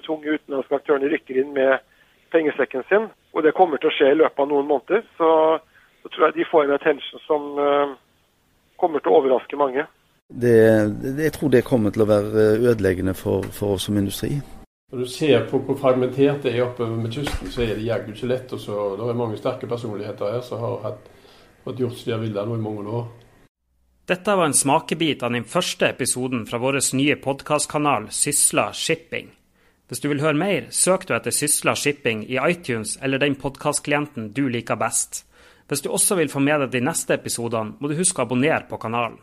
store, tunge utenlandske aktørene rykker inn med pengesekken sin. Og det kommer til å skje i løpet av noen måneder. Så, så tror jeg de får en attention som uh, kommer til å overraske mange. Det, jeg tror det kommer til å være ødeleggende for, for oss som industri. Når du ser på hvor fragmentert det er oppover med kysten, så er det jaggu ikke lett. Og så, det er mange sterke personligheter her som har hatt, fått gjort som de har villet nå i mange år. Dette var en smakebit av den første episoden fra vår nye podkastkanal Sysla Shipping. Hvis du vil høre mer, søk du etter Sysla Shipping i iTunes eller den podkastklienten du liker best. Hvis du også vil få med deg de neste episodene, må du huske å abonnere på kanalen.